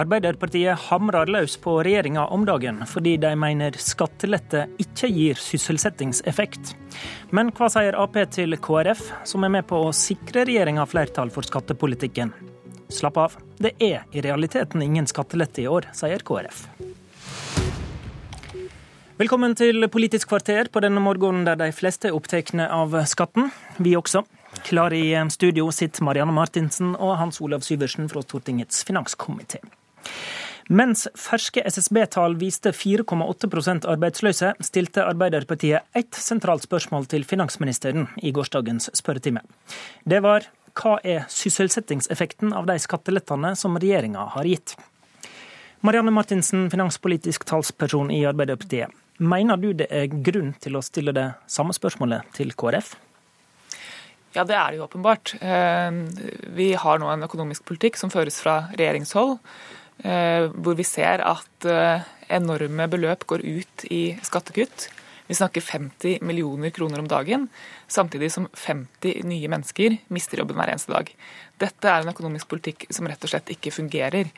Arbeiderpartiet hamrer løs på regjeringa om dagen, fordi de mener skattelette ikke gir sysselsettingseffekt. Men hva sier Ap til KrF, som er med på å sikre regjeringa flertall for skattepolitikken? Slapp av, det er i realiteten ingen skattelette i år, sier KrF. Velkommen til Politisk kvarter på denne morgenen der de fleste er opptatt av skatten. Vi også. Klar i studio sitter Marianne Martinsen og Hans Olav Syversen fra Stortingets finanskomité. Mens ferske SSB-tall viste 4,8% arbeidsløse, stilte Arbeiderpartiet ett sentralt spørsmål til finansministeren i gårsdagens spørretime. Det var hva er sysselsettingseffekten av de skattelettene som regjeringa har gitt? Marianne Martinsen, finanspolitisk talsperson i Arbeiderpartiet. Mener du det er grunn til å stille det samme spørsmålet til KrF? Ja, det er det jo åpenbart. Eh, vi har nå en økonomisk politikk som føres fra regjeringshold hvor vi ser at eh, enorme beløp går ut i skattekutt. Vi snakker 50 millioner kroner om dagen, samtidig som 50 nye mennesker mister jobben hver eneste dag. Dette er en økonomisk politikk som rett og slett ikke fungerer.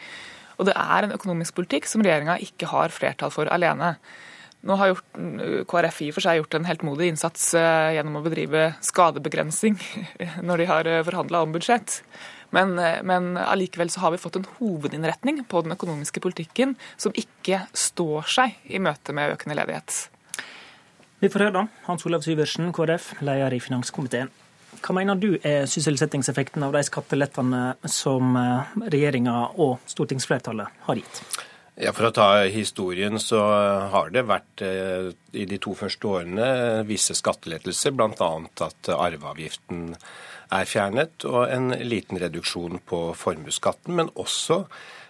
Og det er en økonomisk politikk som regjeringa ikke har flertall for alene. Nå har gjort, KrF i for seg gjort en heltmodig innsats eh, gjennom å bedrive skadebegrensning når de har forhandla om budsjett. Men, eh, men allikevel så har vi fått en hovedinnretning på den økonomiske politikken som ikke står seg i møte med økende ledighet. Vi får høre da. Hans Olav Syversen, KrF, leder i finanskomiteen. Hva mener du er sysselsettingseffekten av de skattelettene som eh, regjeringa og stortingsflertallet har gitt? Ja, For å ta historien, så har det vært eh, i de to første årene visse skattelettelser, bl.a. at arveavgiften er fjernet, og en liten reduksjon på formuesskatten, men også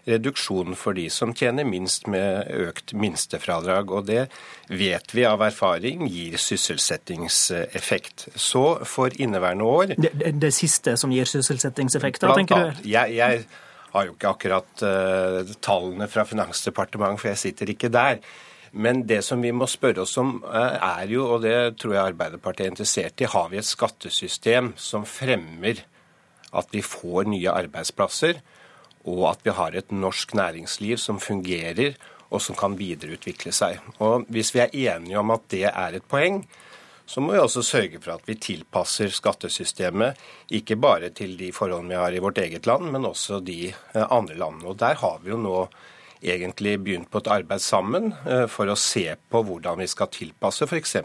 reduksjon for de som tjener minst med økt minstefradrag. Og det vet vi av erfaring gir sysselsettingseffekt. Så for inneværende år Det, det, det siste som gir sysselsettingseffekt, da, tenker du? Jeg, jeg har jo ikke akkurat uh, tallene fra Finansdepartementet, for jeg sitter ikke der. Men det som vi må spørre oss om, eh, er jo, og det tror jeg Arbeiderpartiet er interessert i, har vi et skattesystem som fremmer at vi får nye arbeidsplasser, og at vi har et norsk næringsliv som fungerer og som kan videreutvikle seg. Og Hvis vi er enige om at det er et poeng, så må vi også sørge for at vi tilpasser skattesystemet ikke bare til de forholdene vi har i vårt eget land, men også de eh, andre landene. Og Der har vi jo nå egentlig begynt på et arbeid sammen eh, for å se på hvordan vi skal tilpasse f.eks.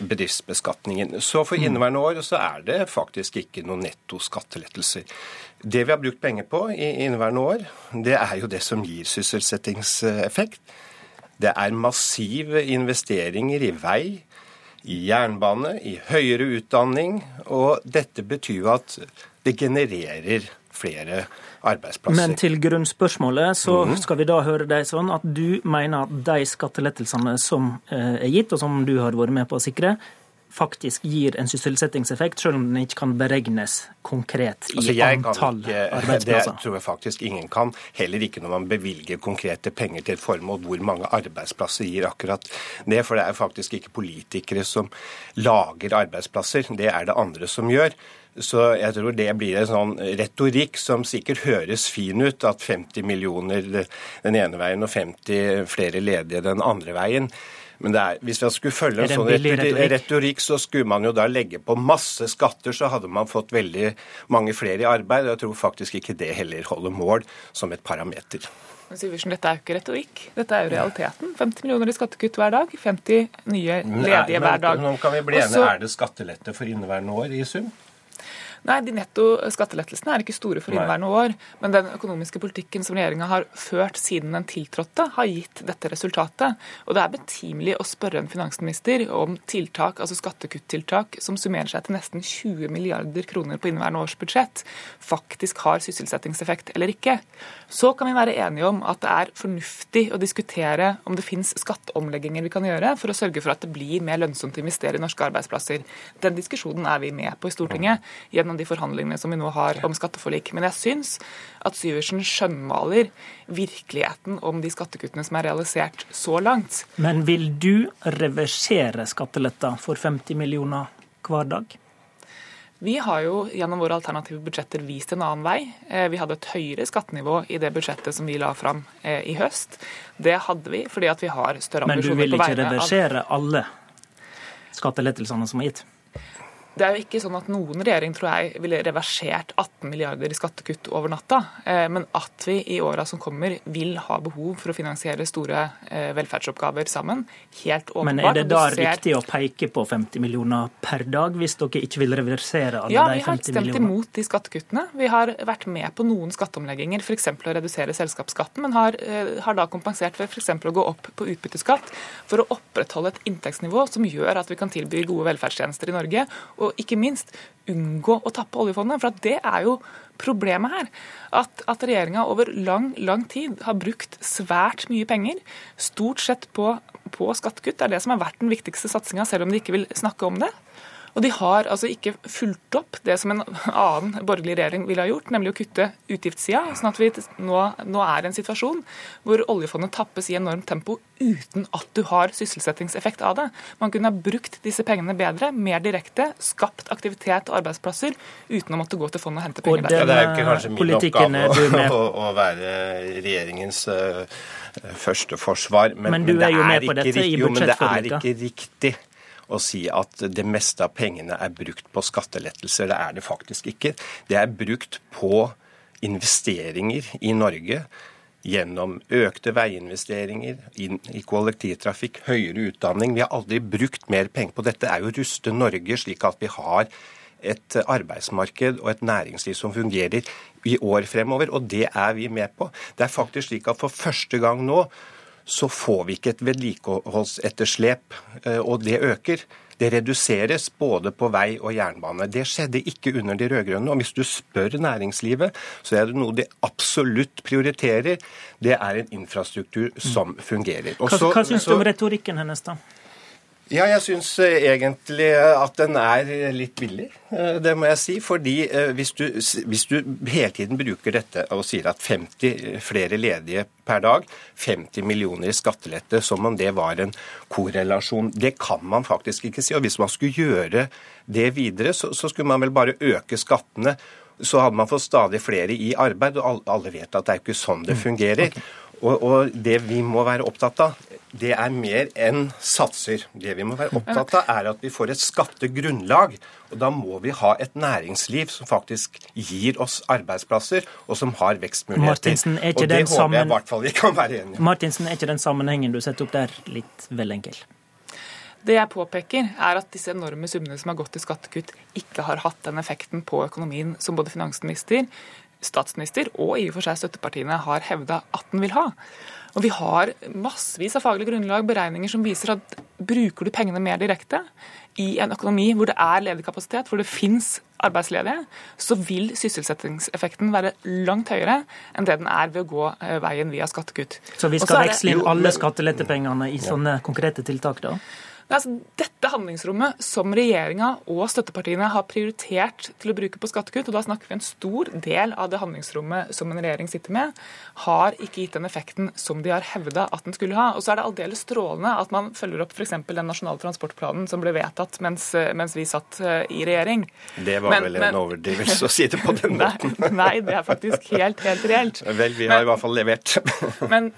bedriftsbeskatningen. Så for mm. inneværende år så er det faktisk ikke noen netto skattelettelser. Det vi har brukt penger på i inneværende år, det er jo det som gir sysselsettingseffekt. Det er massive investeringer i vei, i jernbane, i høyere utdanning. Og dette betyr jo at det genererer flere arbeidsplasser. Men til grunnspørsmålet så mm. skal vi da høre deg sånn at du mener at de skattelettelsene som eh, er gitt, og som du har vært med på å sikre, faktisk gir en sysselsettingseffekt, selv om den ikke kan beregnes konkret i altså antall ikke, arbeidsplasser? Det tror jeg faktisk ingen kan. Heller ikke når man bevilger konkrete penger til et formål. Hvor mange arbeidsplasser gir akkurat det? For det er faktisk ikke politikere som lager arbeidsplasser. Det er det andre som gjør. Så jeg tror det blir en sånn retorikk som sikkert høres fin ut, at 50 millioner den ene veien og 50 flere ledige den andre veien. Men er, hvis man skulle følge en, sånn retorikk? retorikk, så skulle man jo da legge på masse skatter, så hadde man fått veldig mange flere i arbeid. og Jeg tror faktisk ikke det heller holder mål som et parameter. Syversen, dette er jo ikke retorikk, dette er jo realiteten. 50 millioner i skattekutt hver dag, 50 nye ledige hver dag. Nå kan vi bli enige, Er det skattelette for inneværende år i sum? Nei, de netto skattelettelsene er ikke store for inneværende år. Men den økonomiske politikken som regjeringa har ført siden den tiltrådte, har gitt dette resultatet. Og det er betimelig å spørre en finansminister om tiltak, altså skattekuttiltak som summerer seg til nesten 20 milliarder kroner på inneværende års budsjett, faktisk har sysselsettingseffekt eller ikke. Så kan vi være enige om at det er fornuftig å diskutere om det finnes skatteomlegginger vi kan gjøre for å sørge for at det blir mer lønnsomt å investere i norske arbeidsplasser. Den diskusjonen er vi med på i Stortinget gjennom gjennom de forhandlingene som vi nå har om skatteforlik. Men jeg syns at Syversen skjønnmaler virkeligheten om de skattekuttene som er realisert så langt. Men vil du reversere skatteletta for 50 millioner hver dag? Vi har jo gjennom våre alternative budsjetter vist en annen vei. Eh, vi hadde et høyere skattenivå i det budsjettet som vi la fram eh, i høst. Det hadde vi fordi at vi har større ambisjoner på vegne av Men du vil ikke reversere alle skattelettelsene som er gitt? Det er jo ikke sånn at noen regjering tror jeg ville reversert 18 milliarder i skattekutt over natta. Eh, men at vi i åra som kommer vil ha behov for å finansiere store eh, velferdsoppgaver sammen. Helt åpenbart. Men er det da ser... riktig å peke på 50 millioner per dag, hvis dere ikke vil reversere alle ja, de 50 millionene? Ja, vi har stemt imot de skattekuttene. Vi har vært med på noen skatteomlegginger, f.eks. å redusere selskapsskatten, men har, eh, har da kompensert ved f.eks. å gå opp på utbytteskatt for å opprettholde et inntektsnivå som gjør at vi kan tilby gode velferdstjenester i Norge. Og ikke minst unngå å tappe oljefondet. For det er jo problemet her. At, at regjeringa over lang, lang tid har brukt svært mye penger, stort sett på, på skattekutt. Det er det som har vært den viktigste satsinga, selv om de ikke vil snakke om det. Og de har altså ikke fulgt opp det som en annen borgerlig regjering ville ha gjort, nemlig å kutte utgiftssida. Sånn at vi nå, nå er i en situasjon hvor oljefondet tappes i enormt tempo uten at du har sysselsettingseffekt av det. Man kunne ha brukt disse pengene bedre, mer direkte, skapt aktivitet og arbeidsplasser uten å måtte gå til fondet og hente penger der. Ja, det er jo ikke kanskje min oppgave å, å, være regjeringens uh, første forsvar, men, men er i budsjettforliket. Jo, men det er ikke riktig å si at det meste av pengene er brukt på skattelettelser. Det er det faktisk ikke. Det er brukt på investeringer i Norge gjennom økte veiinvesteringer i kollektivtrafikk, høyere utdanning. Vi har aldri brukt mer penger på dette. Det er jo å ruste Norge slik at vi har et arbeidsmarked og et næringsliv som fungerer i år fremover. Og det er vi med på. Det er faktisk slik at for første gang nå så får vi ikke et vedlikeholdsetterslep, eh, og det øker. Det reduseres både på vei og jernbane. Det skjedde ikke under de rød-grønne. Og hvis du spør næringslivet, så er det noe de absolutt prioriterer. Det er en infrastruktur som fungerer. Også, hva hva syns du om retorikken hennes, da? Ja, jeg syns eh, egentlig eh, at den er litt billig, eh, det må jeg si. Fordi hvis du, hvis du, hele tiden bruker dette og sier at 50 flere ledige per dag, 50 millioner i skattelette, som om det var en korrelasjon. Det kan man faktisk ikke si. Og hvis man skulle gjøre det videre, så, så skulle man vel bare øke skattene. Så hadde man fått stadig flere i arbeid, og alle vet at det er ikke sånn det fungerer. fungerer. Og, og det vi må være opptatt av, det er mer enn satser. Det vi må være opptatt av, er at vi får et skattegrunnlag. Og da må vi ha et næringsliv som faktisk gir oss arbeidsplasser, og som har vekstmuligheter. Martinsen, er ikke og det håper sammen... jeg i hvert fall vi kan være enige om. Martinsen, er ikke den sammenhengen du setter opp der litt vel enkel? Det jeg påpeker, er at disse enorme summene som har gått til skattekutt, ikke har hatt den effekten på økonomien som både finansminister, statsminister og i og for seg støttepartiene har hevda at den vil ha. Og Vi har massevis av faglige grunnlag, beregninger som viser at bruker du pengene mer direkte i en økonomi hvor det er ledig kapasitet, hvor det fins arbeidsledige, så vil sysselsettingseffekten være langt høyere enn det den er ved å gå eh, veien via skattekutt. Så vi skal veksle inn alle skattelettepengene i sånne konkrete tiltak, da? Altså, dette handlingsrommet som regjeringa og støttepartiene har prioritert til å bruke på skattekutt, og da snakker vi en stor del av det handlingsrommet som en regjering sitter med, har ikke gitt den effekten som de har hevda at den skulle ha. Og så er det aldeles strålende at man følger opp f.eks. den nasjonale transportplanen som ble vedtatt mens, mens, vi satt eh, i regjering. Det var men, vel en men, overdrivelse å si det på den måten? Nei, nei, det er faktisk helt, helt reelt. Vel, vi har men, i hvert fall levert. men,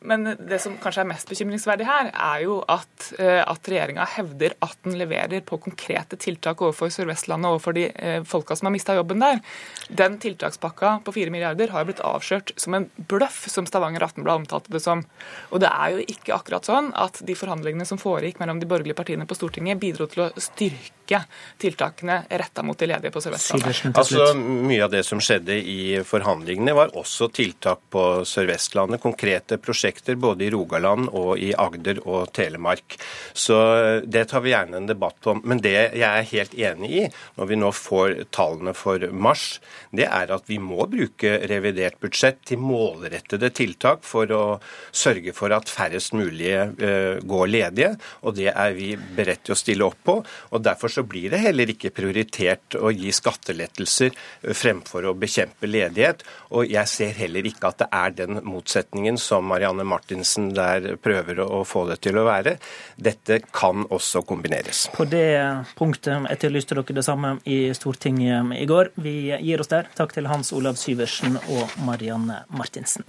men, det som kanskje er mest bekymringsverdig her, er jo at eh, at regjeringa hevder at den leverer på konkrete tiltak overfor Sør-Vestlandet, overfor de eh, folka som har mista jobben der. Den tiltakspakka på 4 milliarder har blitt avslørt som en bløff, som Stavanger Aftenblad omtalte det som. Og det er jo ikke akkurat sånn at de forhandlingene som foregikk mellom de borgerlige partiene på Stortinget, bidro til å styrke tiltakene retta mot de ledige på Sør-Vestlandet. Altså, Mye av det som skjedde i forhandlingene, var også tiltak på Sør-Vestlandet. Konkrete prosjekter både i Rogaland og i Agder og Telemark. Så det tar vi gjerne en debatt om. Men det jeg er helt enig i, når vi nå får tallene for mars, det er at vi må bruke revidert budsjett til målrettede tiltak for å sørge for at færrest mulig uh, går ledige. Og det er vi beredt til å stille opp på. Og derfor så blir det heller ikke prioritert å gi skattelettelser fremfor å bekjempe ledighet. Og jeg ser heller ikke at det er den motsetningen som Marianne Martinsen der prøver å få det til å være. Dette dette kan også kombineres. På det punktet etterlyste dere det samme i Stortinget i går. Vi gir oss der. Takk til Hans Olav Syversen og Marianne Martinsen.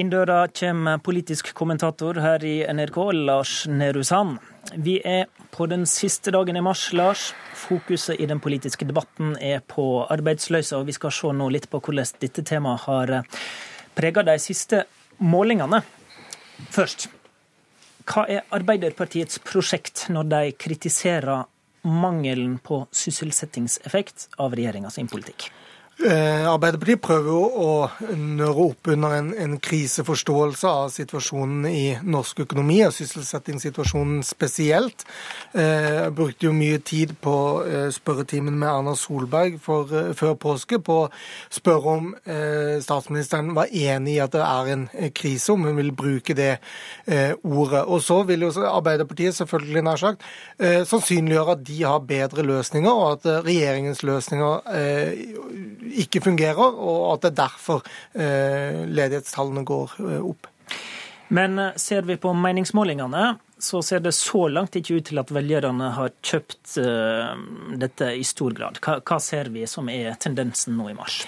Inndøra kommer politisk kommentator her i NRK, Lars Nehru Sand. Vi er på den siste dagen i mars, Lars. Fokuset i den politiske debatten er på arbeidsløse, og vi skal se nå litt på hvordan dette temaet har prega de siste målingene. Først, hva er Arbeiderpartiets prosjekt når de kritiserer mangelen på sysselsettingseffekt av regjeringa sin politikk? Eh, Arbeiderpartiet prøver jo å nøre opp under en, en, kriseforståelse av situasjonen i norsk økonomi, og sysselsettingssituasjonen spesielt. Eh, jeg brukte jo mye tid på eh, spørretimen med Erna Solberg for, før påske på å spørre om statsministeren var enig i at det er en krise, om hun vil bruke det ordet. Og så vil jo Arbeiderpartiet selvfølgelig nær sagt sannsynliggjøre at de har bedre løsninger, og at regjeringens løsninger ikke fungerer, og at det er derfor eh, ledighetstallene går eh, opp. Men eh, ser vi på meningsmålingene, så ser det så langt ikke ut til at velgerne har kjøpt dette i stor grad. Hva, hva ser vi som er tendensen nå i mars?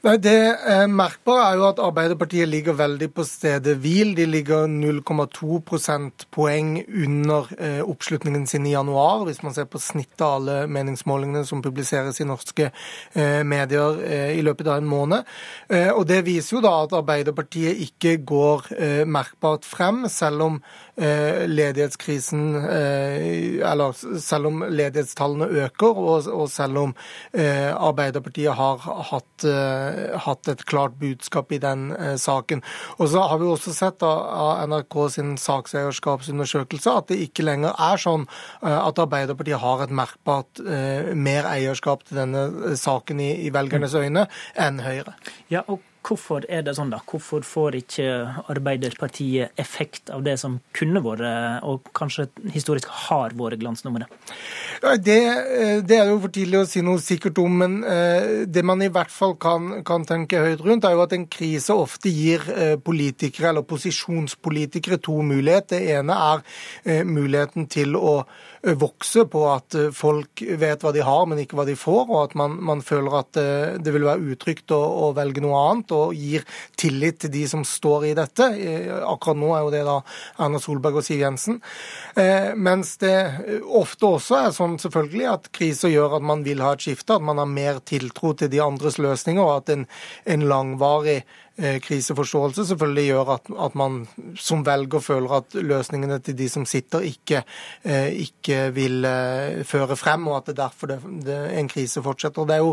Nei, Det eh, merkbare er jo at Arbeiderpartiet ligger veldig på stedet hvil. De ligger 0,2 prosentpoeng under eh, oppslutningen sin i januar, hvis man ser på snittet av alle meningsmålingene som publiseres i norske eh, medier eh, i løpet av en måned. Og Det viser jo da at Arbeiderpartiet ikke går merkbart frem, selv om ledighetskrisen Eller selv om ledighetstallene øker, og, selv om Arbeiderpartiet har hatt hatt et klart budskap i den eh, saken. Og så har vi også sett av, NRK sin sakseierskapsundersøkelse at det ikke lenger er sånn eh, at Arbeiderpartiet har et merkbart eh, mer eierskap til denne eh, saken i, i velgernes øyne enn Høyre. Ja, og Hvorfor er det sånn, da? Hvorfor får ikke Arbeiderpartiet effekt av det som kunne vært, og kanskje historisk har vært glansnummeret? Det, eh, det, er jo for tidlig å si noe sikkert om, men eh, det man i hvert fall kan, kan tenke høyt rundt, er jo at en krise ofte gir eh, politikere, eller posisjonspolitikere, to muligheter. Det ene er muligheten til å vokse på at folk vet hva de har, men ikke hva de får, og at man, man føler at det vil være utrygt å, å, velge noe annet, og gir tillit til de som står i dette. Akkurat nå er jo det da Erna Solberg og Siv Jensen. Mens det ofte også er sånn selvfølgelig at kriser gjør at man vil ha et skifte, at man har mer tiltro til de andres løsninger, og at en, en langvarig Eh, kriseforståelse selvfølgelig gjør at, at, man som velger føler at løsningene til de som sitter, ikke, eh, ikke vil eh, føre frem, og at det er derfor det, det, en krise fortsetter. Det er jo,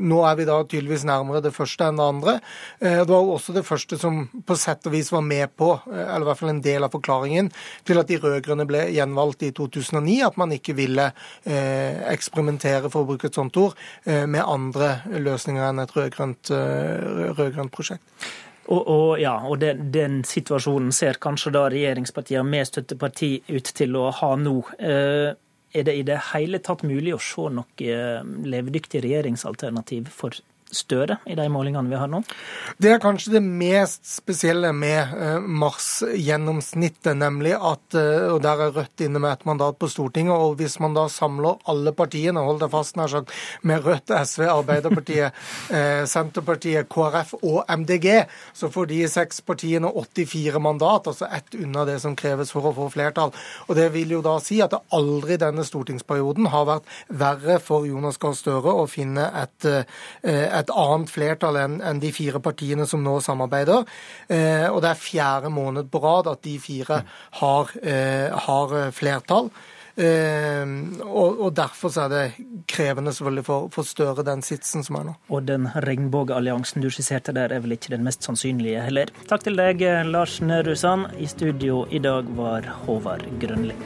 nå er vi da tydeligvis nærmere det første enn det andre. Det var jo også det første som på sett og vis var med på, eller i hvert fall en del av forklaringen, til at de rød-grønne ble gjenvalgt i 2009, at man ikke ville eksperimentere, for å bruke et sånt ord, med andre løsninger enn et rød-grønt rød-grønt prosjekt. Og, og, ja, og den, den, situasjonen ser kanskje da regjeringspartiene med støtteparti ut til å ha nå. Eh, er det i det hele tatt mulig å se noe eh, levedyktig regjeringsalternativ for Støre i de målingene vi har nå? Det er kanskje det mest spesielle med eh, Mars-gjennomsnittet, nemlig at eh, og Der er Rødt inne med et mandat på Stortinget. og Hvis man da samler alle partiene, hold deg fast nær sagt, med Rødt, SV, Arbeiderpartiet, eh, Senterpartiet, KrF og MDG, så får de seks partiene 84 mandat, altså ett unna det som kreves for å få flertall. Og Det vil jo da si at det aldri denne stortingsperioden har vært verre for Jonas Gahr Støre å finne et, et et annet flertall enn de fire partiene som nå samarbeider. Eh, og det er fjerde måned på rad at de fire har, eh, har flertall. Eh, og, Derfor er det krevende selvfølgelig for, for Støre, den sitsen som er nå. Og den regnbuealliansen du skisserte der, er vel ikke den mest sannsynlige heller. Takk til deg, Lars Nehru Sand. I studio i dag var Håvard Grønli.